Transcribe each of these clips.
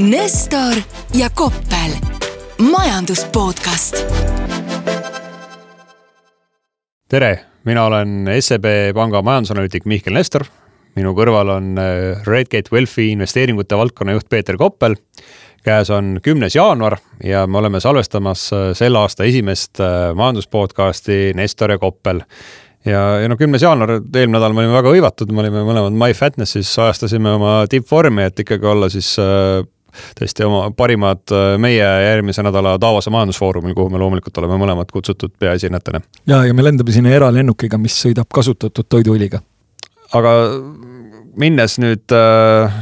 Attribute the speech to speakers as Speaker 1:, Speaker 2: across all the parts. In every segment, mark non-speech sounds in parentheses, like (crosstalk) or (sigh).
Speaker 1: Nestor ja Koppel, majandus podcast.
Speaker 2: tere, mina olen SEB Panga majandusanalüütik Mihkel Nestor. minu kõrval on äh, Redgate Wealthi investeeringute valdkonna juht Peeter Koppel. käes on kümnes jaanuar ja me oleme salvestamas äh, selle aasta esimest äh, majanduspodcasti Nestor ja Koppel ja, ja no kümnes jaanuar, eelmine nädal me olime väga hõivatud, me olime mõlemad MyFitnesses, ajastasime oma tippvormi, et ikkagi olla siis äh, tõesti oma parimad äh, meie järgmise nädala Davose majandusfoorumil, kuhu me loomulikult oleme mõlemad kutsutud peaesinejatena.
Speaker 3: ja, ja me lendame sinna eralennukiga, mis sõidab kasutatud toiduõliga.
Speaker 2: aga minnes nüüd äh,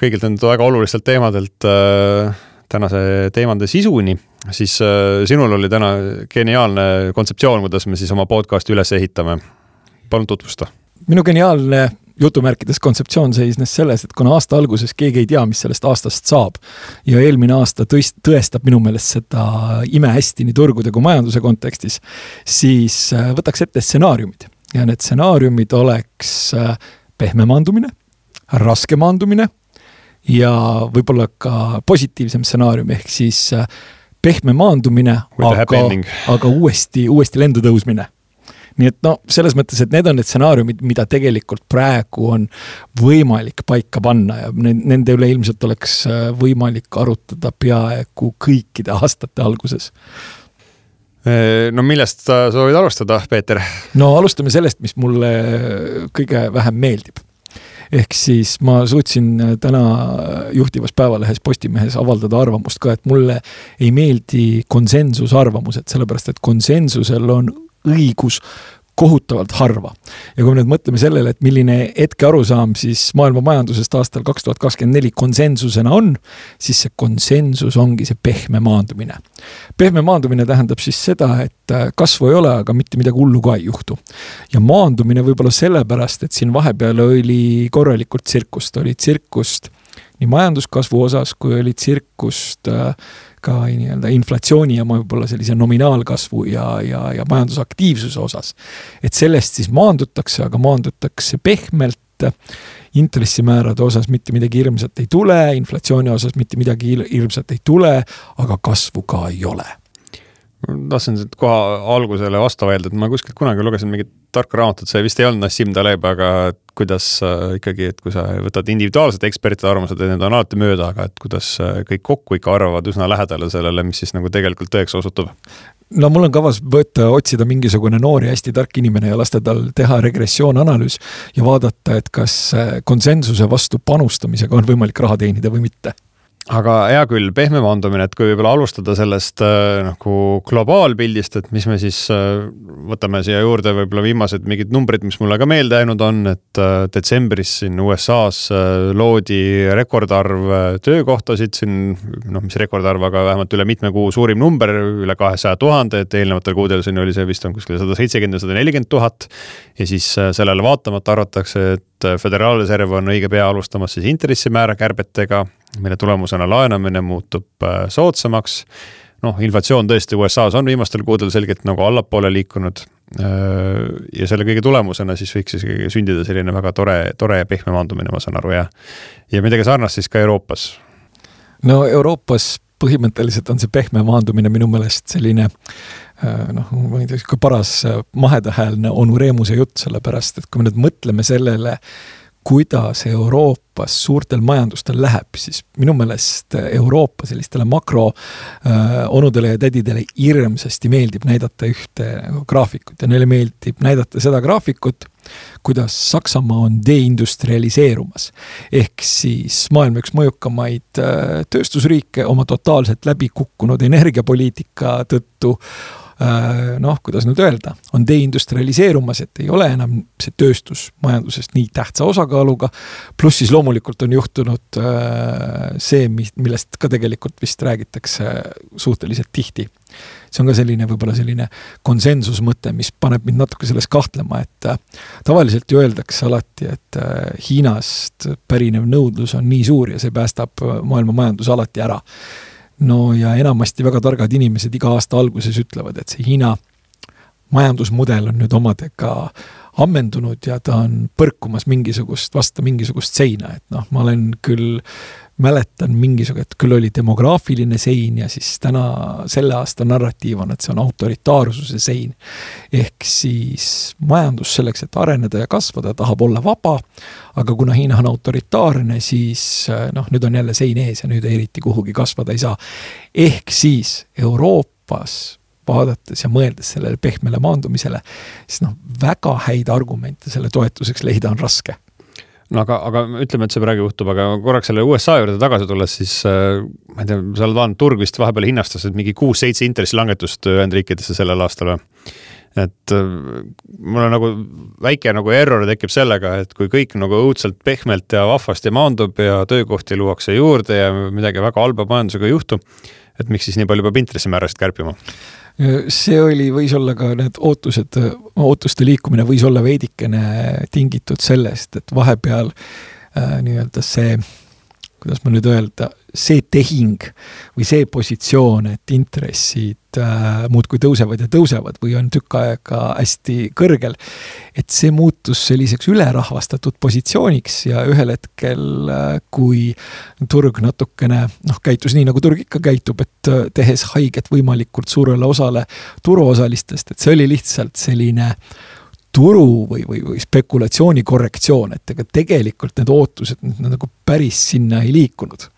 Speaker 2: kõigilt nendelt väga olulistelt teemadelt äh, tänase teemade sisuni, siis äh, sinul oli täna geniaalne kontseptsioon, kuidas me siis oma podcast'i üles ehitame. palun tutvusta.
Speaker 3: minu geniaalne jutumärkides kontseptsioon seisnes selles, et kuna aasta alguses keegi ei tea, mis sellest aastast saab ja eelmine aasta tõist-, tõestab minu meelest seda imehästi nii turgude kui majanduse kontekstis, siis äh, võtaks ette stsenaariumid. Ja need stsenaariumid oleks äh, pehme maandumine, raske maandumine ja võib-olla ka positiivsem stsenaarium, ehk siis äh, pehme maandumine, aga, aga uuesti, uuesti lendu tõusmine nii et no selles mõttes, et need on need stsenaariumid, mida tegelikult praegu on võimalik paika panna ja nende üle ilmselt oleks äh, võimalik arutada peaaegu kõikide aastate alguses.
Speaker 2: no millest sa soovid alustada, Peeter?
Speaker 3: no alustame sellest, mis mulle kõige vähem meeldib ehk siis ma suutsin äh, täna juhtivas päevalehes Postimehes avaldada arvamust ka, et mulle ei meeldi konsensusarvamused, sellepärast et konsensusel on õigus kohutavalt harva. ja kui me nüüd mõtleme sellele, et milline hetkearusaam siis maailma majandusest aastal kaks tuhat kakskümmend neli konsensusena on, siis see konsensus ongi see pehme maandumine. pehme maandumine tähendab siis seda, et äh, kasvu ei ole, aga mitte midagi hullu ka ei juhtu. ja maandumine võib-olla sellepärast, et siin vahepeal oli korralikult tsirkust, oli tsirkust nii majanduskasvu osas, kui oli tsirkust äh, ka nii-öelda inflatsiooni ja võib-olla sellise nominaalkasvu ja, ja, ja majandusaktiivsuse osas. et sellest siis maandutakse, aga maandutakse pehmelt intressimäärade osas mitte midagi hirmsat ei tule, inflatsiooni osas mitte midagi hirmsat ei tule, aga kasvu ka ei ole
Speaker 2: tahtsin kohe algusele vastu vaielda, et ma kuskilt kunagi lugesin mingit tarka raamatut, see vist ei olnud Nassim Taleb, aga kuidas äh, ikkagi, et kui sa võtad individuaalsete ekspertide arvamused, need on alati mööda, aga et kuidas äh, kõik kokku ikka arvavad üsna lähedale sellele, mis siis nagu tegelikult tõeks osutub.
Speaker 3: No mul on kavas võtta, otsida mingisugune noor ja hästi tark inimene ja lasta tal teha regressioonanalüüs ja vaadata, et kas äh, konsensuse vastu panustamisega on võimalik raha teenida või mitte
Speaker 2: aga hea küll, pehme maandumine, et kui võib-olla alustada sellest äh, nagu globaalpildist, et mis me siis äh, võtame siia juurde võib-olla viimased mingid numbrid, mis mulle ka meelde jäänud on, et äh, detsembris siin USA-s loodi rekordarv töökohtasid siin, noh, mis rekordarv, aga vähemalt üle mitme kuu suurim number, üle kahesaja tuhande, et eelnevatel kuudel siin oli see vist on kuskil sada seitsekümmend ja sada nelikümmend tuhat. ja siis sellele vaatamata arvatakse, et Föderaalreserv on õige pea alustamas siis intressimäära kärbetega mille tulemusena laenamine muutub äh, soodsamaks. noh, inflatsioon tõesti USA-s on viimastel kuudel selgelt nagu allapoole liikunud. Äh, ja selle kõige tulemusena siis võiks siis sündida selline väga tore, tore ja pehme maandumine, ma saan aru, ja, ja midagi sarnast siis ka Euroopas.
Speaker 3: no Euroopas põhimõtteliselt on see pehme maandumine minu meelest selline äh, noh, ma ei tea, sihuke paras mahedahäälne onu Reemuse jutt, sellepärast et kui me nüüd mõtleme sellele, kuidas Euroopas suurtel majandustel läheb, siis minu meelest Euroopa sellistele makroonudele äh, ja tädidele hirmsasti meeldib näidata ühte nagu graafikut ja neile meeldib näidata seda graafikut, kuidas Saksamaa on deindustrialiseerumas. ehk siis maailma üks mõjukamaid äh, tööstusriike oma totaalselt läbi kukkunud energiapoliitika tõttu noh, kuidas nüüd öelda, on deindustrialiseerumas, et ei ole enam see tööstus majandusest nii tähtsa osakaaluga. pluss siis loomulikult on juhtunud äh, see, millest ka tegelikult vist räägitakse suhteliselt tihti. see on ka selline võib-olla selline konsensusmõte, mis paneb mind natuke selles kahtlema, et äh, tavaliselt ju öeldakse alati, et Hiinast pärinev nõudlus on nii suur ja see päästab maailma majanduse alati ära no ja enamasti väga targad inimesed iga aasta alguses ütlevad, et see Hiina majandusmudel on nüüd omadega ammendunud ja ta on põrkumas mingisugust, vastu mingisugust seina, et noh, ma olen küll mäletan mingisugune, et küll oli demograafiline sein ja siis täna, selle aasta narratiiv on, et see on autoritaarsuse sein. ehk siis majandus selleks, et areneda ja kasvada, tahab olla vaba, aga kuna Hiina on autoritaarne, siis noh, nüüd on jälle sein ees ja nüüd eriti kuhugi kasvada ei saa. ehk siis Euroopas vaadates ja mõeldes sellele pehmele maandumisele, siis noh, väga häid argumente selle toetuseks leida on raske
Speaker 2: no aga, aga ütleme, et see praegu juhtub, aga korraks selle USA juurde tagasi tulles, siis äh, ma ei tea, sa oled vaadanud, turg vist vahepeal hinnastas, et mingi kuus-seitse intressilangetust Ühendriikidesse sellel aastal või? et äh, mul on nagu väike nagu error tekib sellega, et kui kõik nagu õudselt pehmelt ja vahvasti maandub ja töökohti luuakse juurde ja midagi väga halba majandusega ei juhtu, et miks siis nii palju peab intressimäärasid kärpima?
Speaker 3: see oli, võis olla ka need ootused, ootuste liikumine võis olla veidikene tingitud sellest, et vahepeal äh, nii-öelda see, kuidas ma nüüd öelda, see tehing või see positsioon, et intressid äh, muudkui tõusevad ja tõusevad või on tükk aega hästi kõrgel. et see muutus selliseks ülerahvastatud positsiooniks ja ühel hetkel äh,, kui turg natukene noh, käitus nii, nagu turg ikka käitub, et äh, tehes haiget võimalikult suurele osale turuosalistest, et see oli lihtsalt selline turu või, või, või spekulatsiooni korrektsioon, et ega tegelikult need ootused need nagu päris sinna ei liikunud.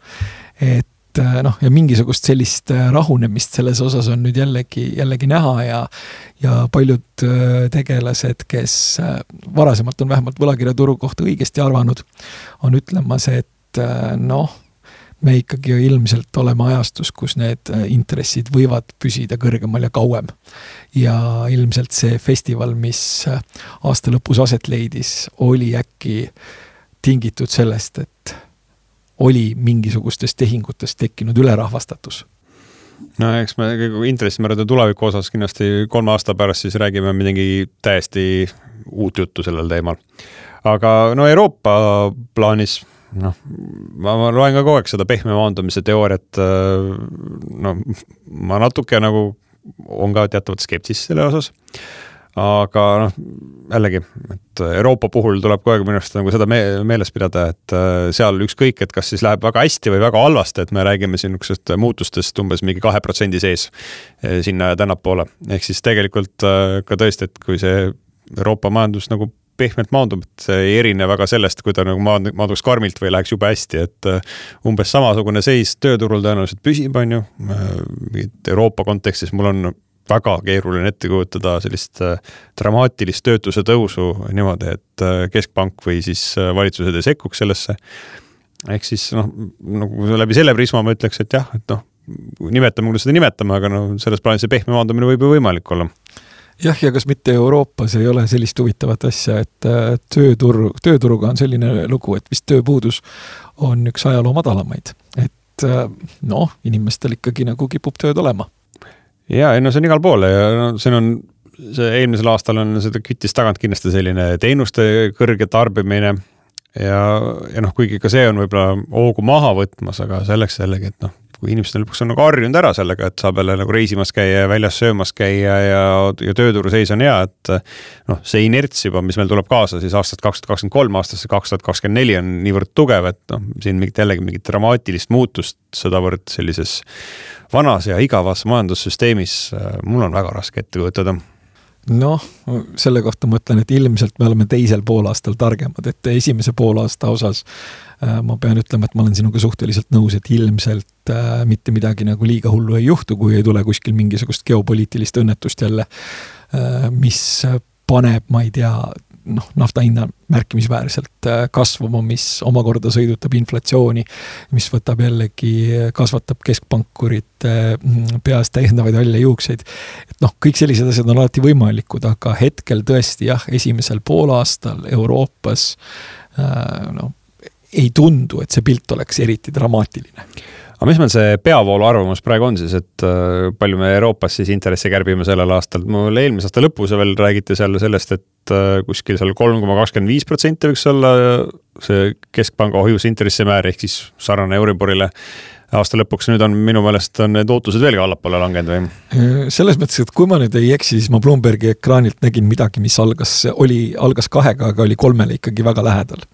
Speaker 3: Et äh, noh, ja mingisugust sellist äh, rahunemist selles osas on nüüd jällegi, jällegi näha ja ja paljud äh, tegelased, kes varasemalt on vähemalt võlakirjaturu kohta õigesti arvanud, on ütlemas, et noh, me ikkagi ilmselt oleme ajastus, kus need intressid võivad püsida kõrgemal ja kauem. ja ilmselt see festival, mis aasta lõpus aset leidis, oli äkki tingitud sellest, et oli mingisugustest tehingutest tekkinud ülerahvastatus
Speaker 2: no eks me intressimäärade tuleviku osas kindlasti kolme aasta pärast siis räägime midagi täiesti uut juttu sellel teemal. aga no Euroopa plaanis noh, ma, ma loen ka kogu aeg seda pehme maandumise teooriat. no ma natuke nagu on ka teatavat skepsist selle osas aga noh, jällegi, et Euroopa puhul tuleb kogu aeg minu arust nagu seda me meeles pidada, et äh, seal ükskõik, et kas siis läheb väga hästi või väga halvasti, et me räägime siin niisugusest muutustest umbes mingi kahe protsendi sees äh, sinna ja tännapoole. ehk siis tegelikult äh, ka tõesti, et kui see Euroopa majandus nagu pehmelt maandub, et see ei erine väga sellest, kui ta nagu maanduks karmilt või läheks jube hästi, et umbes samasugune seis tööturul tõenäoliselt püsib, on ju. Euroopa kontekstis mul on väga keeruline ette kujutada sellist äh, dramaatilist töötuse tõusu niimoodi, et äh, keskpank või siis äh, valitsused ei sekkuks sellesse. ehk siis noh, nagu läbi selle prisma ma ütleks, et jah, et noh, nimetame, kuidas seda nimetame, aga no selles plaanis see pehme maandumine võib ju võimalik olla
Speaker 3: jah, ja kas mitte Euroopas ei ole sellist huvitavat asja, et tööturg, tööturuga on selline lugu, et vist tööpuudus on üks ajaloo madalamaid, et noh, inimestel ikkagi nagu kipub tööd olema
Speaker 2: ja, ei no see on igal pool ja no siin on, see eelmisel aastal on seda küttis tagant kindlasti selline teenuste kõrge tarbimine. ja, ja noh, kuigi ka see on võib-olla hoogu maha võtmas, aga selleks jällegi, et noh, kui inimesed lõpuks on nagu harjunud ära sellega, et saab jälle nagu reisimas käia ja väljas söömas käia ja, ja tööturu seis on hea, et noh, see inerts juba, mis meil tuleb kaasa siis aastast kaks tuhat kakskümmend kolm aastasse kaks tuhat kakskümmend neli on niivõrd tugev, et noh, siin mingit jällegi mingit dramaatilist muutust sedavõrd sellises vanas ja igavas majandussüsteemis äh, mul on väga raske ette kujutada.
Speaker 3: Noh, selle kohta ma ütlen, et ilmselt me oleme teisel poolaastal targemad, et esimese poolaasta osas ma pean ütlema, et ma olen sinuga suhteliselt nõus, et ilmselt äh, mitte midagi nagu liiga hullu ei juhtu, kui ei tule kuskil mingisugust geopoliitilist õnnetust jälle äh,, mis paneb, ma ei tea, noh, nafta hinna märkimisväärselt äh, kasvama, mis omakorda sõidutab inflatsiooni, mis võtab jällegi, kasvatab keskpankurite peas täiendavaid halle juukseid. et noh, kõik sellised asjad on alati võimalikud, aga hetkel tõesti jah, esimesel poolaastal Euroopas äh, noh, ei tundu, et see pilt oleks eriti dramaatiline
Speaker 2: aga mis meil see peavoolu arvamus praegu on siis, et äh, palju me Euroopas siis intressi kärbime sellel aastal, mul eelmise aasta lõpus veel räägiti seal sellest, et äh, kuskil seal kolm koma kakskümmend viis protsenti võiks olla see keskpanga hoiusintressimäär ehk siis sarnane Euriborile aasta lõpuks, nüüd on minu meelest on need ootused veelgi allapoole langenud või?
Speaker 3: Äh, selles mõttes, et kui ma nüüd ei eksi, siis ma Bloombergi ekraanilt nägin midagi, mis algas, oli, algas kahega, aga oli kolmele ikkagi väga lähedal.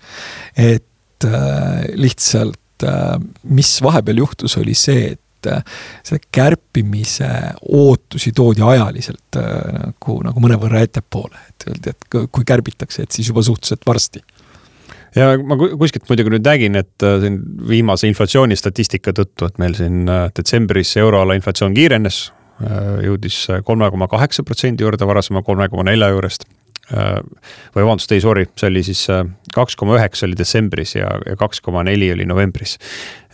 Speaker 3: et äh, lihtsalt äh, mis vahepeal juhtus, oli see, et äh, selle kärpimise ootusi toodi ajaliselt nagu, nagu mõnevõrra ettepoole, et öeldi, et kui kärbitakse, et siis juba suhteliselt varsti.
Speaker 2: Ja ma kuskilt muidugi nüüd nägin, et siin viimase inflatsioonistatistika tõttu, et meil siin detsembris euroala inflatsioon kiirenes, jõudis kolme koma kaheksa protsendi juurde varasema kolme koma nelja juurest või vabandust, ei sorry, see oli siis äh, kaks koma üheksa oli detsembris ja, ja kaks koma neli oli novembris.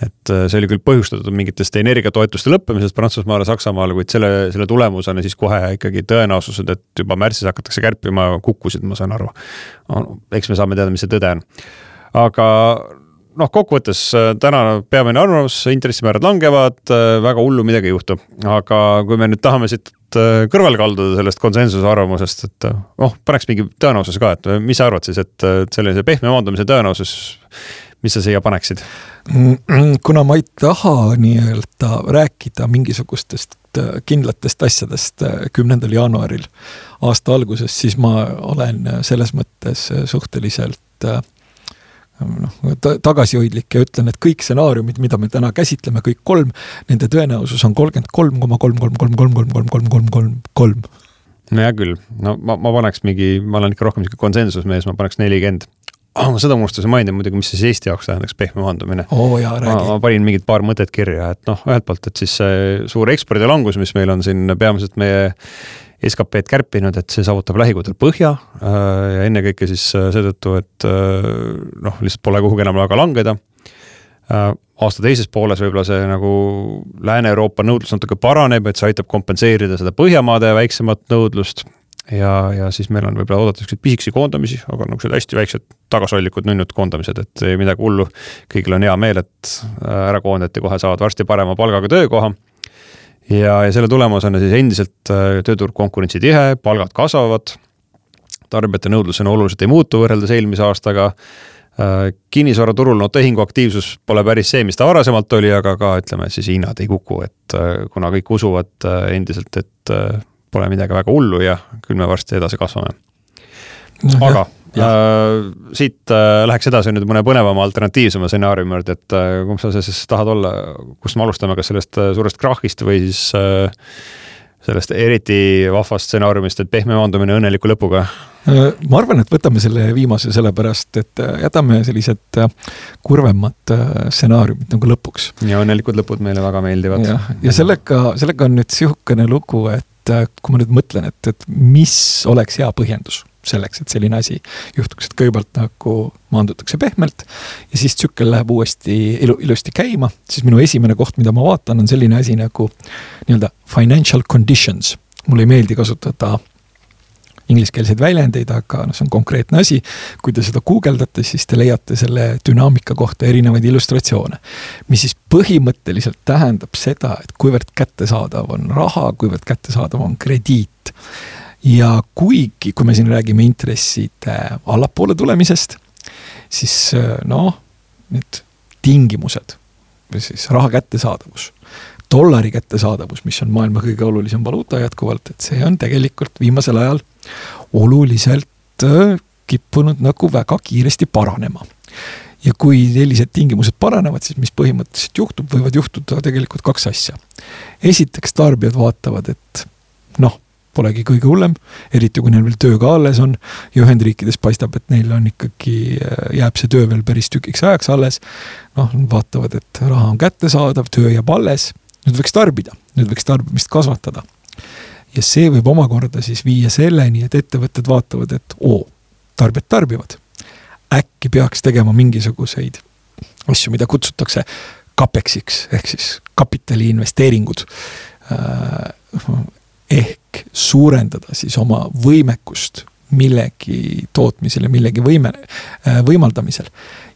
Speaker 2: et äh, see oli küll põhjustatud mingitest energiatoetuste lõppemisest Prantsusmaale, Saksamaale, kuid selle, selle tulemusena siis kohe ikkagi tõenäosused, et juba märtsis hakatakse kärpima, kukkusid, ma saan aru. eks me saame teada, mis see tõde on. aga noh, kokkuvõttes täna peamine arvamus, intressimäärad langevad, väga hullu midagi ei juhtu, aga kui me nüüd tahame siit Äh, kõrvale kalduda sellest konsensuse arvamusest, et äh, noh, paneks mingi tõenäosuse ka, et mis sa arvad siis, et sellise pehme maandumise tõenäosus, mis sa siia paneksid?
Speaker 3: kuna ma ei taha nii-öelda rääkida mingisugustest äh, kindlatest asjadest kümnendal jaanuaril aasta alguses, siis ma olen selles mõttes suhteliselt noh, tagasihoidlik ja ütlen, et kõik stsenaariumid, mida me täna käsitleme, kõik kolm, nende tõenäosus on kolmkümmend kolm koma kolm, kolm, kolm, kolm, kolm, kolm, kolm, kolm, kolm, kolm.
Speaker 2: no hea küll, no ma, ma paneks mingi, ma olen ikka rohkem sihuke konsensusmees, ma paneks nelikümmend oh,. ma seda unustasin mainida muidugi, mis siis Eesti jaoks tähendaks pehme maandumine
Speaker 3: oh,. Ma,
Speaker 2: ma panin mingid paar mõtet kirja, et noh, ühelt poolt, et siis see suur ekspordilangus, mis meil on siin peamiselt meie SKP-d kärpinud, et see saavutab lähikuudel põhja äh, ja ennekõike siis äh, seetõttu, et äh, noh, lihtsalt pole kuhugi enam väga langeda. aasta teises pooles võib-olla see nagu Lääne-Euroopa nõudlus natuke paraneb, et see aitab kompenseerida seda Põhjamaade väiksemat nõudlust ja, ja siis meil on võib-olla oodata siukseid pisikesi koondamisi, aga niisugused hästi väiksed tagasihoidlikud nunnud koondamised, et midagi hullu. kõigil on hea meel, et ära koondati, kohe saavad varsti parema palgaga töökoha ja, ja selle tulemusena siis endiselt äh, tööturg konkurentsitihe, palgad kasvavad. tarbijate nõudlusena oluliselt ei muutu võrreldes eelmise aastaga. Äh, kinnisvaraturul no tehinguaktiivsus pole päris see, mis ta varasemalt oli, aga ka ütleme siis hinnad ei kuku, et äh, kuna kõik usuvad endiselt, et pole midagi väga hullu ja küll me varsti edasi kasvame. aga Äh, siit äh, läheks edasi nüüd mõne põnevama alternatiivsema stsenaariumi juurde, et äh, kumb sa siis tahad olla, kust me alustame, kas sellest suurest krahhist või siis sellest eriti vahvast stsenaariumist, et pehme maandumine õnneliku lõpuga?
Speaker 3: ma arvan, et võtame selle viimase sellepärast, et jätame sellised kurvemad stsenaariumid nagu lõpuks.
Speaker 2: ja õnnelikud lõpud meile väga meeldivad.
Speaker 3: ja, ja sellega, sellega on nüüd sihukene lugu, et kui ma nüüd mõtlen, et, et mis oleks hea põhjendus selleks, et selline asi juhtuks, et kõigepealt nagu maandutakse pehmelt ja siis tsükkel läheb uuesti ilu, ilusti käima, siis minu esimene koht, mida ma vaatan, on selline asi nagu nii-öelda financial conditions. mulle ei meeldi kasutada ingliskeelseid väljendeid, aga noh, see on konkreetne asi. kui te seda guugeldate, siis te leiate selle dünaamika kohta erinevaid illustratsioone. mis siis põhimõtteliselt tähendab seda, et kuivõrd kättesaadav on raha, kuivõrd kättesaadav on krediit ja kuigi, kui me siin räägime intresside allapoole tulemisest, siis äh, noh, need tingimused või siis raha kättesaadavus, dollari kättesaadavus, mis on maailma kõige olulisem valuuta jätkuvalt, et see on tegelikult viimasel ajal oluliselt äh, kippunud nagu väga kiiresti paranema ja kui sellised tingimused paranevad, siis mis põhimõtteliselt juhtub, võivad juhtuda tegelikult kaks asja. esiteks tarbijad vaatavad, et noh, polegi kõige hullem, eriti kui neil veel töö ka alles on ja Ühendriikides paistab, et neil on ikkagi, äh, jääb see töö veel päris tükiks ajaks alles. noh, nad vaatavad, et raha on kättesaadav, töö jääb alles, nüüd võiks tarbida, nüüd võiks tarbimist kasvatada. ja see võib omakorda siis viia selleni, et ettevõtted vaatavad, et oo, tarbijad tarbivad. äkki peaks tegema mingisuguseid asju, mida kutsutakse CAPEX-iks ehk siis kapitaliinvesteeringud äh, ehk suurendada siis oma võimekust millegi tootmisel ja millegi võime, äh, võimaldamisel.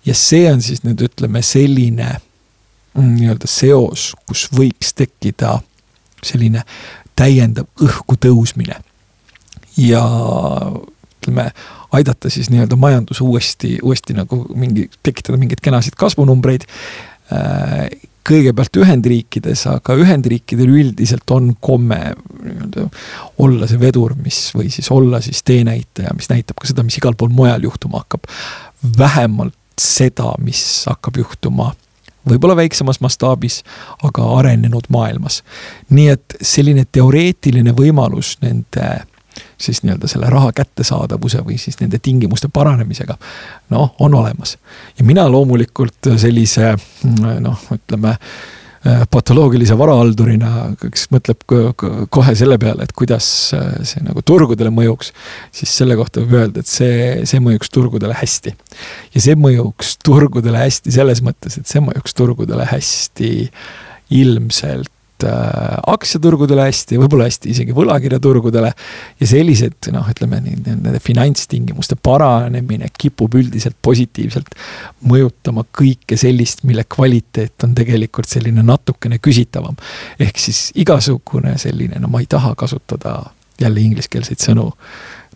Speaker 3: ja see on siis nüüd ütleme selline mm, nii-öelda seos, kus võiks tekkida selline täiendav õhku tõusmine. ja ütleme, aidata siis nii-öelda majandus uuesti, uuesti nagu mingi, tekitada mingeid kenasid kasvunumbreid äh, kõigepealt Ühendriikides, aga Ühendriikidel üldiselt on komme nii-öelda olla see vedur, mis või siis olla siis teenäitaja, mis näitab ka seda, mis igal pool mujal juhtuma hakkab. vähemalt seda, mis hakkab juhtuma võib-olla väiksemas mastaabis, aga arenenud maailmas. nii et selline teoreetiline võimalus nende siis nii-öelda selle raha kättesaadavuse või siis nende tingimuste paranemisega. noh, on olemas ja mina loomulikult sellise noh, ütleme Äh, patoloogilise varahaldurina, kes mõtleb kohe selle peale, et kuidas äh, see nagu turgudele mõjuks. siis selle kohta võib öelda, et see, see mõjuks turgudele hästi. ja see mõjuks turgudele hästi selles mõttes, et see mõjuks turgudele hästi ilmselt äh, aktsiaturgudele hästi, võib-olla hästi isegi võlakirjaturgudele. ja sellised noh, ütleme nende finantstingimuste paranemine kipub üldiselt positiivselt mõjutama kõike sellist, mille kvaliteet on tegelikult selline natukene küsitavam. ehk siis igasugune selline, no ma ei taha kasutada jälle ingliskeelseid sõnu.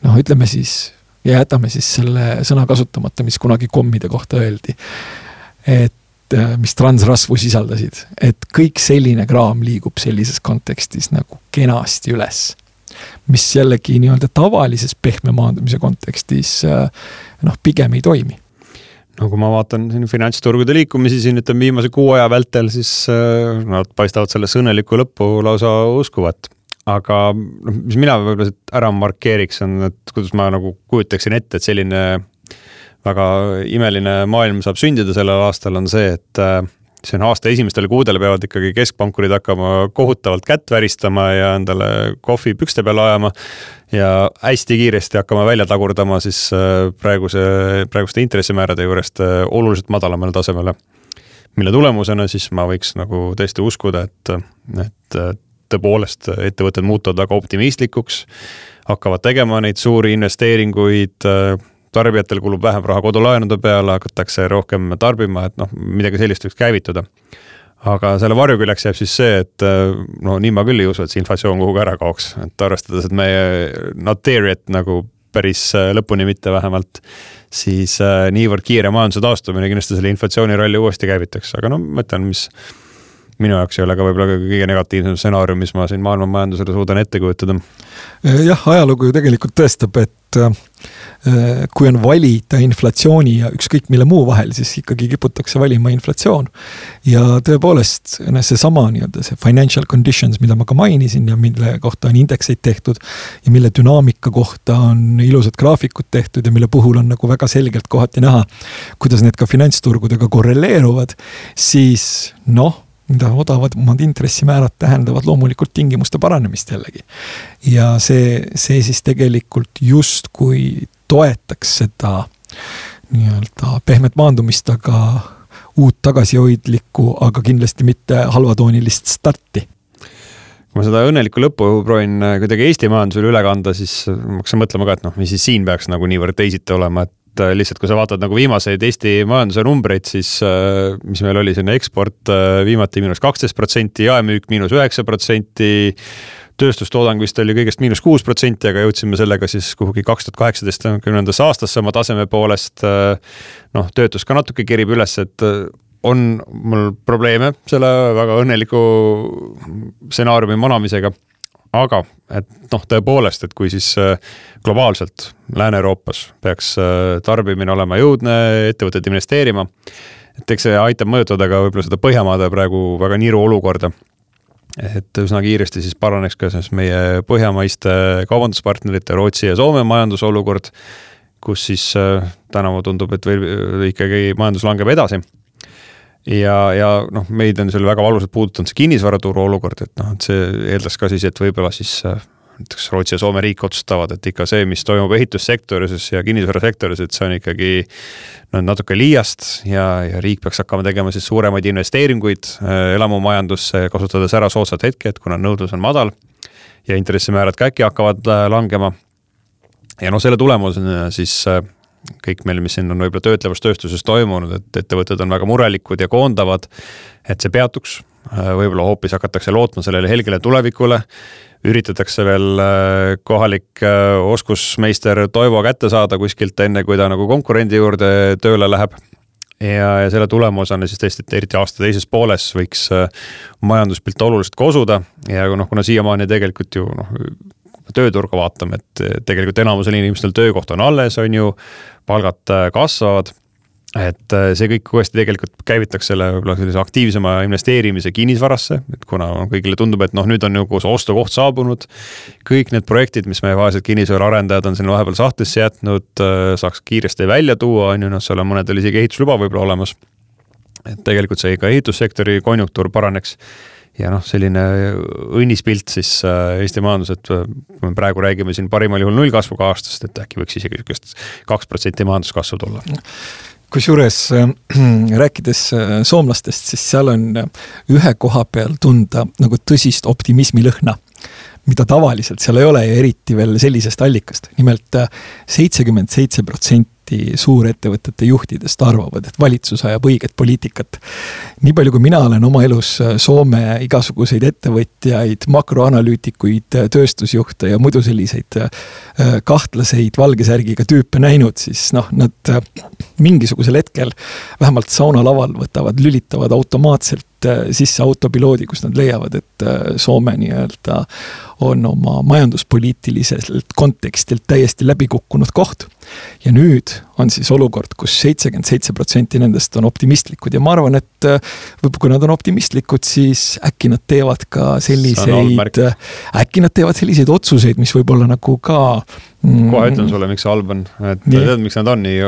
Speaker 3: noh, ütleme siis ja jätame siis selle sõna kasutamata, mis kunagi kommide kohta öeldi. et mis transrasvu sisaldasid, et kõik selline kraam liigub sellises kontekstis nagu kenasti üles. mis jällegi nii-öelda tavalises pehme maandumise kontekstis äh, noh, pigem ei toimi
Speaker 2: no kui ma vaatan siin finantsturgude liikumisi siin ütleme viimase kuu aja vältel, siis äh, nad paistavad sellesse õnnelikku lõppu lausa uskuvat. aga noh, mis mina võib-olla ära markeeriks, on, et kuidas ma nagu kujutaksin ette, et selline väga imeline maailm saab sündida sellel aastal, on see, et äh, see on aasta esimestel kuudel peavad ikkagi keskpankurid hakkama kohutavalt kätt väristama ja endale kohvi pükste peale ajama. ja hästi kiiresti hakkama välja tagurdama siis äh, praeguse, praeguste intressimäärade juurest äh, oluliselt madalamale tasemele. mille tulemusena siis ma võiks nagu tõesti uskuda, et, et tõepoolest ettevõtted muutuvad väga optimistlikuks, hakkavad tegema neid suuri investeeringuid tarbijatel kulub vähem raha kodulaenude peale, hakatakse rohkem tarbima, et noh, midagi sellist võiks käivituda. aga selle varjuküljeks jääb siis see, et no nii ma küll ei usu, et see inflatsioon kuhugi ära kaoks, et arvestades, et meie not there yet nagu päris lõpuni mitte vähemalt, siis äh, niivõrd kiire majanduse taastumine kindlasti selle inflatsiooniralli uuesti käivitaks, aga no ma ütlen, mis minu jaoks ei ole ka võib-olla kõige negatiivsem stsenaarium, mis ma siin maailma majandusele suudan ette kujutada.
Speaker 3: jah, ajalugu ju tegelikult tõestab, et äh, kui on valida inflatsiooni ja ükskõik mille muu vahel, siis ikkagi kiputakse valima inflatsioon. ja tõepoolest, seesama nii-öelda see financial conditions, mida ma ka mainisin ja mille kohta on indekseid tehtud ja mille dünaamika kohta on ilusad graafikud tehtud ja mille puhul on nagu väga selgelt kohati näha, kuidas need ka finantsturgudega korreleeruvad, siis noh mida odavamad intressimäärad tähendavad loomulikult tingimuste paranemist jällegi. ja see, see siis tegelikult justkui toetaks seda nii-öelda pehmet maandumist, aga uut tagasihoidlikku, aga kindlasti mitte halvatoonilist starti
Speaker 2: kui ma seda õnnelikku lõppu proovin kuidagi Eesti majandusele üle kanda, siis ma hakkasin mõtlema ka, et noh, mis siis siin peaks nagu niivõrd teisiti olema, et et äh, lihtsalt, kui sa vaatad nagu viimaseid Eesti majanduse numbreid, siis äh, mis meil oli selline eksport äh, viimati miinus kaksteist protsenti, jaemüük miinus üheksa protsenti. tööstustoodang vist oli kõigest miinus kuus protsenti, aga jõudsime sellega siis kuhugi kaks tuhat kaheksateist, kümnendasse aastasse oma taseme poolest. noh, töötus ka natuke kerib üles, et on mul probleeme selle väga õnneliku stsenaariumi manamisega aga et noh, tõepoolest, et kui siis äh, globaalselt Lääne-Euroopas peaks äh, tarbimine olema jõudne, ettevõtted investeerima, et eks see aitab mõjutada ka võib-olla seda Põhjamaade praegu väga niru olukorda. et üsna kiiresti siis paraneks ka siis meie põhjamaiste kaubanduspartnerite Rootsi ja Soome majandusolukord, kus siis äh, tänavu tundub, et veel ikkagi majandus langeb edasi ja, ja noh, meid on seal väga valusalt puudutanud see kinnisvaraturu olukord, et noh, et see eeldas ka siis, et võib-olla siis äh, näiteks Rootsi ja Soome riik otsustavad, et ikka see, mis toimub ehitussektoris ja kinnisvarasektoris, et see on ikkagi no natuke liiast ja, ja riik peaks hakkama tegema siis suuremaid investeeringuid äh, elamumajandusse, kasutades ära soodsad hetked, kuna nõudlus on madal ja intressimäärad ka äkki hakkavad äh, langema. ja noh, selle tulemusena siis kõik meil, mis siin on võib-olla töötlevas tööstuses toimunud, et ettevõtted on väga murelikud ja koondavad, et see peatuks. võib-olla hoopis hakatakse lootma sellele helgele tulevikule, üritatakse veel äh, kohalik äh, oskusmeister Toivo kätte saada kuskilt, enne kui ta nagu konkurendi juurde tööle läheb. Ja, ja selle tulemusena siis tõesti, et eriti aasta teises pooles võiks äh, majanduspilt oluliselt kosuda. Ja noh, kuna siiamaani tegelikult ju noh, tööturgu vaatame, et tegelikult enamusel inimestel töökoht on alles, on ju, palgad äh, kasvavad et äh, see kõik uuesti tegelikult käivitaks selle võib-olla sellise aktiivsema investeerimise kinnisvarasse, et kuna kõigile tundub, et noh, nüüd on nagu see ostukoht saabunud. kõik need projektid, mis meie vaesed kinnisvaraarendajad on sinna vahepeal sahtlisse jätnud, äh, saaks kiiresti välja tuua, on ju, noh, seal on mõnedel isegi ehitusluba võib-olla olemas. et tegelikult see ka ehitussektori konjunktuur paraneks ja noh, selline õnnis pilt siis äh, Eesti majandus, et kui me praegu räägime siin parimal juhul nullkasvuga aastast, et äkki võiks isegi sihukest kaks protsenti majanduskasvu tulla
Speaker 3: kusjuures äh, (clears throat) rääkides äh, soomlastest, siis seal on äh, ühe koha peal tunda nagu tõsist optimismi lõhna mida tavaliselt seal ei ole ja eriti veel sellisest allikast nimelt. nimelt seitsekümmend seitse protsenti suurettevõtete juhtidest arvavad, et valitsus ajab õiget poliitikat. nii palju, kui mina olen oma elus Soome igasuguseid ettevõtjaid, makroanalüütikuid, tööstusjuhte ja muidu selliseid kahtlaseid valge särgiga tüüpe näinud, siis noh, nad mingisugusel hetkel vähemalt saunalaval võtavad, lülitavad automaatselt sisse autopiloodi, kus nad leiavad, et Soome nii-öelda on oma majanduspoliitiliselt kontekstilt täiesti läbi kukkunud koht. ja nüüd on siis olukord kus, kus seitsekümmend seitse protsenti nendest on optimistlikud. Ja ma arvan, et äh, võib-olla kui nad on optimistlikud, siis äkki nad teevad ka selliseid, äkki nad teevad selliseid otsuseid, mis võib-olla nagu ka
Speaker 2: mm, kohe ütlen sulle, miks see halb on, et nii. tead, miks nad on? Nii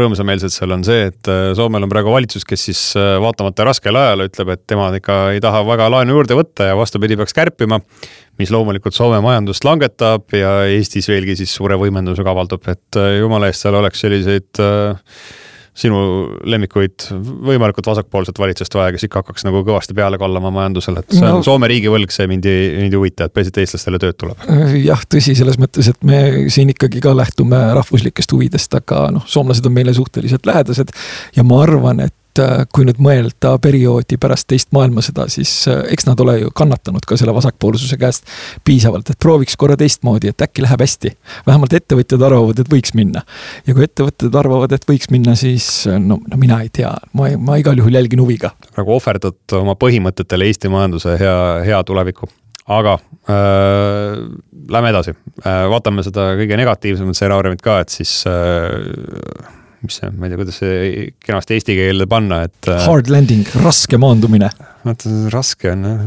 Speaker 2: rõõmsameelsed seal on see, et äh, Soomel on praegu valitsus, kes siis äh, vaatamata raskele ajale ütleb, et tema ikka ei taha väga laenu juurde võtta ja vastupidi, peaks kärpima mis loomulikult Soome majandust langetab ja Eestis veelgi siis suure võimendusega avaldub, et äh, jumala eest seal oleks selliseid äh, sinu lemmikuid võimalikult vasakpoolset valitsust vaja, kes ikka hakkaks nagu kõvasti peale kallama majandusele, et see on no, Soome riigivõlg, see mind ei, mind ei huvita, et peaasi, et eestlastele tööd tuleb.
Speaker 3: Jah, tõsi, selles mõttes, et me siin ikkagi ka lähtume rahvuslikest huvidest, aga noh, soomlased on meile suhteliselt lähedased ja ma arvan, et et äh, kui nüüd mõelda perioodi pärast teist maailmasõda, siis äh, eks nad ole ju kannatanud ka selle vasakpoolsuse käest piisavalt, et prooviks korra teistmoodi, et äkki läheb hästi. vähemalt ettevõtjad arvavad, et võiks minna. ja kui ettevõtted arvavad, et võiks minna, siis äh, no, no mina ei tea, ma, ma igal juhul jälgin huviga.
Speaker 2: nagu ohverdad oma põhimõtetele Eesti majanduse hea, hea tuleviku aga äh, lähme edasi äh,, vaatame seda kõige negatiivsemat stsenaariumit ka, et siis äh, mis see, ma ei tea, kuidas see kenasti eesti keelde panna, et.
Speaker 3: Äh, Hard landing, raske maandumine.
Speaker 2: vaata, raske on jah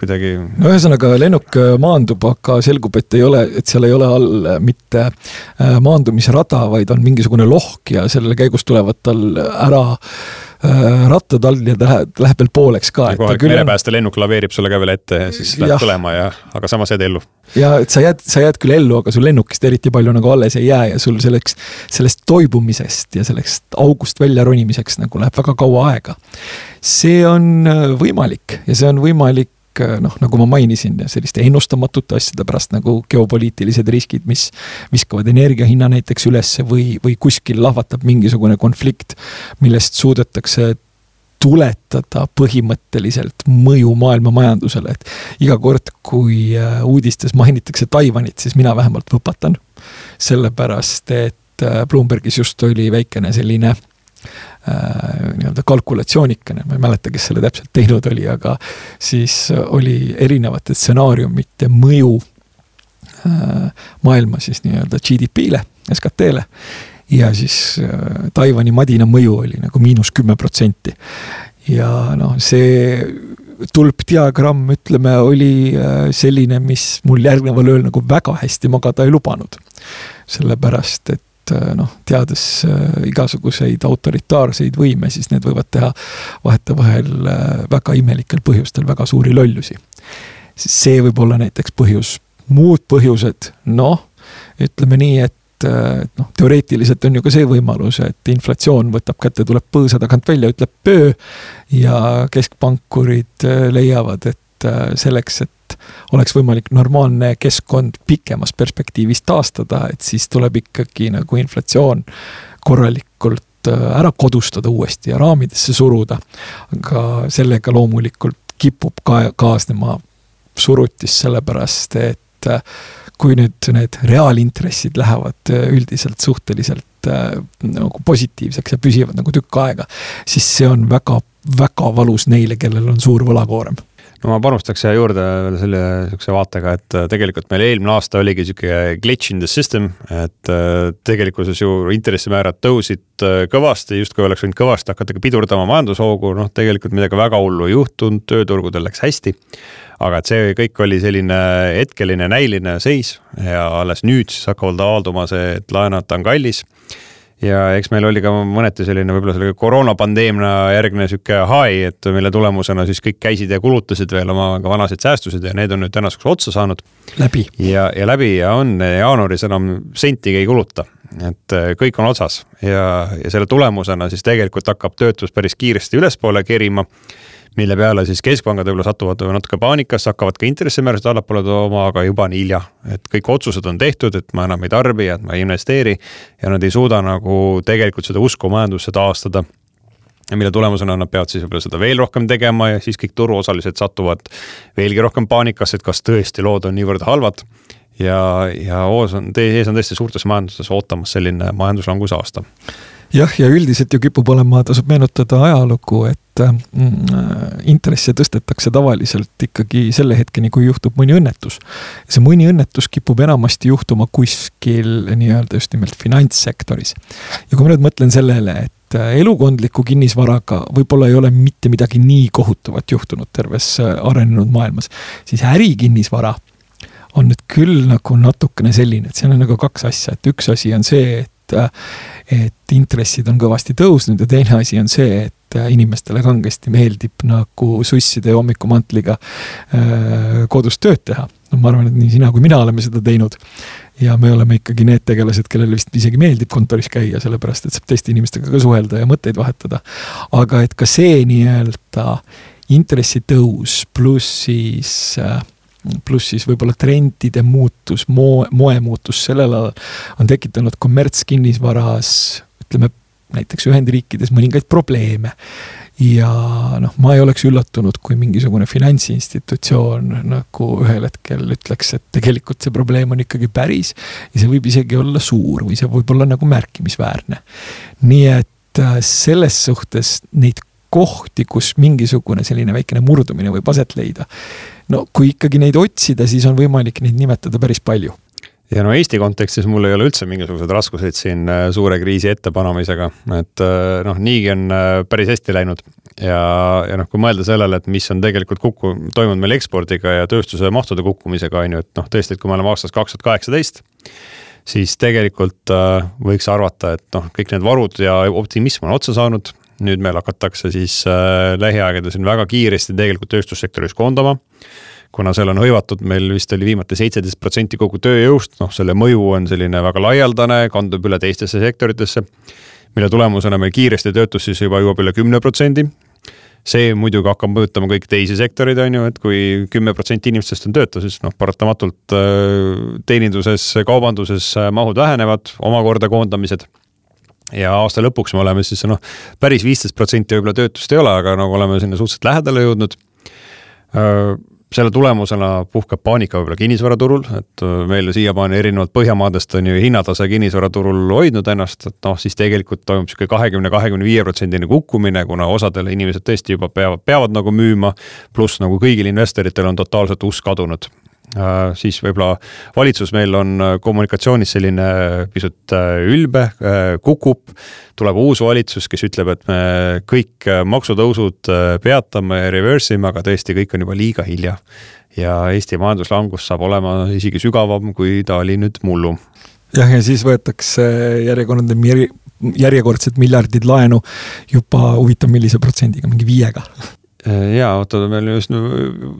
Speaker 2: kuidagi.
Speaker 3: no ühesõnaga lennuk äh, maandub, aga selgub, et ei ole, et seal ei ole all äh, mitte maandumisrada, vaid on mingisugune lohk ja selle käigus tulevad tal ära Äh, rattad all ja ta läheb, läheb veel pooleks ka.
Speaker 2: kohalik merepäästelennuk laveerib sulle ka veel ette ja siis lähed põlema ja, aga samas jääd ellu.
Speaker 3: ja et sa jääd, sa jääd küll ellu, aga sul lennukist eriti palju nagu alles ei jää ja sul selleks, sellest toibumisest ja sellest august välja ronimiseks nagu läheb väga kaua aega. see on äh, võimalik ja see on võimalik Äh, noh, nagu ma mainisin, selliste ennustamatute asjade pärast nagu geopoliitilised riskid, mis viskavad energia hinna näiteks ülesse või, või kuskil lahvatab mingisugune konflikt, millest suudetakse tuletada põhimõtteliselt mõju maailma majandusele, et iga kord, kui äh, uudistes mainitakse Taiwanit, siis mina vähemalt võpatan. sellepärast, et äh, Bloombergis just oli väikene selline Äh, nii-öelda kalkulatsioonikene, ma ei mäleta, kes selle täpselt teinud oli, aga siis oli erinevate stsenaariumite mõju äh, maailma siis nii-öelda GDP-le, SKT-le. ja siis äh, Taiwan'i madina mõju oli nagu miinus kümme protsenti. ja noh, see tulpdiagramm, ütleme, oli selline, mis mul järgneval ööl nagu väga hästi magada ei lubanud. sellepärast, et et äh, noh, teades äh, igasuguseid autoritaarseid võime, siis need võivad teha vahetevahel äh, väga imelikel põhjustel väga suuri lollusi. see võib olla näiteks põhjus, muud põhjused, noh, ütleme nii, et et noh, teoreetiliselt on ju ka see võimalus, et inflatsioon võtab kätte, tuleb põõsa tagant välja, ütleb pöö. ja keskpankurid leiavad, et selleks, et oleks võimalik normaalne keskkond pikemas perspektiivis taastada, et siis tuleb ikkagi nagu inflatsioon korralikult äh, ära kodustada uuesti ja raamidesse suruda. aga sellega loomulikult kipub ka kaasnema surutis, sellepärast et äh, kui nüüd need reaalintressid lähevad äh, üldiselt suhteliselt nagu positiivseks ja püsivad nagu tükk aega, siis see on väga, väga valus neile, kellel on suur võlakoorem
Speaker 2: no ma panustaks siia juurde veel selle sihukese vaatega, et äh, tegelikult meil eelmine aasta oligi sihuke glitch in the system, et äh, tegelikkuses ju intressimäärad tõusid äh, kõvasti, justkui oleks võinud kõvasti hakata ka pidurdama majandushoogu, noh, tegelikult midagi väga hullu ei juhtunud, tööturgudel läks hästi. aga et see kõik oli selline hetkeline näiline seis ja alles nüüd siis hakkavad avalduma see, et laenata on kallis ja eks meil oli ka mõneti selline võib-olla selle koroonapandeemia järgne sihuke high, et mille tulemusena siis kõik käisid ja kulutasid veel oma ka vanasid säästusid ja need on nüüd tänaseks otsa saanud.
Speaker 3: läbi.
Speaker 2: ja, ja läbi ja on jaanuaris enam sentigi ei kuluta, et äh, kõik on otsas ja, ja selle tulemusena siis tegelikult hakkab töötus päris kiiresti ülespoole kerima mille peale siis keskpangad võib-olla satuvad natuke paanikasse, hakkavad ka intressimäärasid allapoole tooma, aga juba on hilja. et kõik otsused on tehtud, et ma enam ei tarbi, et ma ei investeeri ja nad ei suuda nagu tegelikult seda usku majandusse taastada ja mille tulemusena nad peavad siis võib-olla seda veel rohkem tegema ja siis kõik turuosalised satuvad veelgi rohkem paanikasse, et kas tõesti lood on niivõrd halvad. ja, ja hoos on, ees on tõesti suurtes majandustes ootamas selline majanduslanguse aasta
Speaker 3: jah, ja üldiselt ju kipub olema, tasub meenutada ajalugu, et mm, intresse tõstetakse tavaliselt ikkagi selle hetkeni, kui juhtub mõni õnnetus. see mõni õnnetus kipub enamasti juhtuma kuskil nii-öelda just nimelt finantssektoris. ja kui ma nüüd mõtlen sellele, et elukondliku kinnisvaraga võib-olla ei ole mitte midagi nii kohutavat juhtunud terves arenenud maailmas, siis ärikinnisvara on nüüd küll nagu natukene selline, et seal on nagu kaks asja, et üks asi on see, et et intressid on kõvasti tõusnud ja teine asi on see, et inimestele kangesti meeldib nagu susside hommikumantliga äh, kodus tööd teha. no ma arvan, et nii sina kui mina oleme seda teinud. ja me oleme ikkagi need tegelased, kellele vist isegi meeldib kontoris käia, sellepärast et saab teiste inimestega ka suhelda ja mõtteid vahetada. aga et ka see nii-öelda intressitõus pluss siis äh, pluss siis võib-olla trendide muutus, moe, moemuutus sellel alal on tekitanud kommertskinnisvaras, ütleme näiteks Ühendriikides mõningaid probleeme. ja noh, ma ei oleks üllatunud, kui mingisugune finantsinstitutsioon nagu ühel hetkel ütleks, et tegelikult see probleem on ikkagi päris. ja see võib isegi olla suur või see võib olla nagu märkimisväärne. nii et äh, selles suhtes neid kohti, kus mingisugune selline väikene murdumine võib aset leida. No kui ikkagi neid otsida, siis on võimalik neid nimetada päris palju.
Speaker 2: Ja no Eesti kontekstis mul ei ole üldse mingisuguseid raskuseid siin äh, suure kriisi ettepanemisega, et äh, noh, niigi on äh, päris hästi läinud. ja, ja noh, kui mõelda sellele, et mis on tegelikult kukku, toimunud meil ekspordiga ja tööstuse mahtude kukkumisega, on ju, et noh, tõesti, et kui me oleme aastas kaks tuhat kaheksateist, siis tegelikult võiks arvata, et noh, kõik need varud ja optimism on otsa saanud nüüd meil hakatakse siis äh, lähiaegadel siin väga kiiresti tegelikult tööstussektoris koondama. kuna seal on hõivatud, meil vist oli viimati seitseteist protsenti kogu tööjõust, noh, selle mõju on selline väga laialdane, kandub üle teistesse sektoritesse. mille tulemusena meil kiiresti töötus siis juba jõuab üle kümne protsendi see muidugi hakkab mõjutama kõiki teisi sektoreid, on ju, et kui kümme protsenti inimestest on tööta, siis noh, paratamatult äh, teeninduses, kaubanduses äh, mahud vähenevad, omakorda koondamised ja aasta lõpuks me oleme siis noh, päris viisteist protsenti võib-olla töötust ei ole, aga nagu oleme sinna suhteliselt lähedale jõudnud. selle tulemusena puhkeb paanika võib-olla kinnisvaraturul, et meil siiamaani erinevalt Põhjamaadest on ju hinnatase kinnisvaraturul hoidnud ennast, et noh, siis tegelikult toimub sihuke kahekümne, kahekümne viie protsendine kukkumine, kuna osadel inimesed tõesti juba peavad, peavad nagu müüma. pluss nagu kõigil investoritel on totaalselt usk kadunud Äh, siis võib-olla valitsus meil on äh, kommunikatsioonis selline äh, pisut ülbe, kukub. tuleb uus valitsus, kes ütleb, et me kõik maksutõusud peatame reverse ime, aga tõesti, kõik on juba liiga hilja. ja Eesti majanduslangus saab olema isegi sügavam, kui ta oli nüüd mullu.
Speaker 3: jah, ja siis võetakse järjekordne järjekordsed miljardid laenu juba huvitav, millise protsendiga, mingi viiega
Speaker 2: Äh, ja oota, meil just,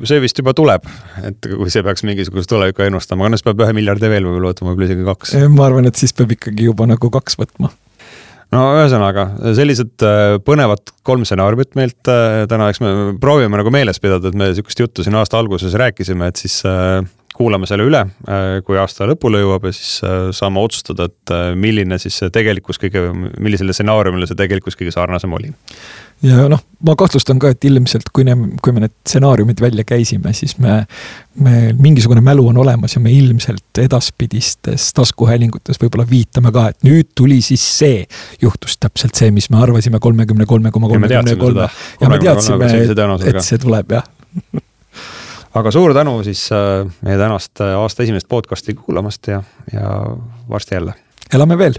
Speaker 2: see vist juba tuleb, et kui see peaks mingisugust tulevikku ennustama, siis peab ühe miljardi veel võib-olla võtma, võib-olla isegi kaks.
Speaker 3: ma arvan, et siis peab ikkagi juba nagu kaks võtma.
Speaker 2: no ühesõnaga, sellised äh, põnevad kolm stsenaariumit meilt äh, täna, eks me proovime nagu meeles pidada, et me sihukest juttu siin aasta alguses rääkisime, et siis kuulame selle üle, kui aasta lõpule jõuab ja siis saame otsustada, et milline siis see tegelikkus kõige, millisele stsenaariumile see tegelikkus kõige sarnasem oli
Speaker 3: ja noh, ma kahtlustan ka, et ilmselt kui ne, kui me need stsenaariumid välja käisime, siis me, me mingisugune mälu on olemas ja me ilmselt edaspidistes taskuhäälingutes võib-olla viitame ka, et nüüd tuli siis see, juhtus täpselt see, mis me arvasime kolmekümne kolme koma kolmekümne kolme. ja me teadsime, et, see tuleb jah (laughs)
Speaker 2: aga suur tänu siis meie tänast aasta esimest podcast'i kuulamast ja, ja varsti jälle.
Speaker 3: elame veel.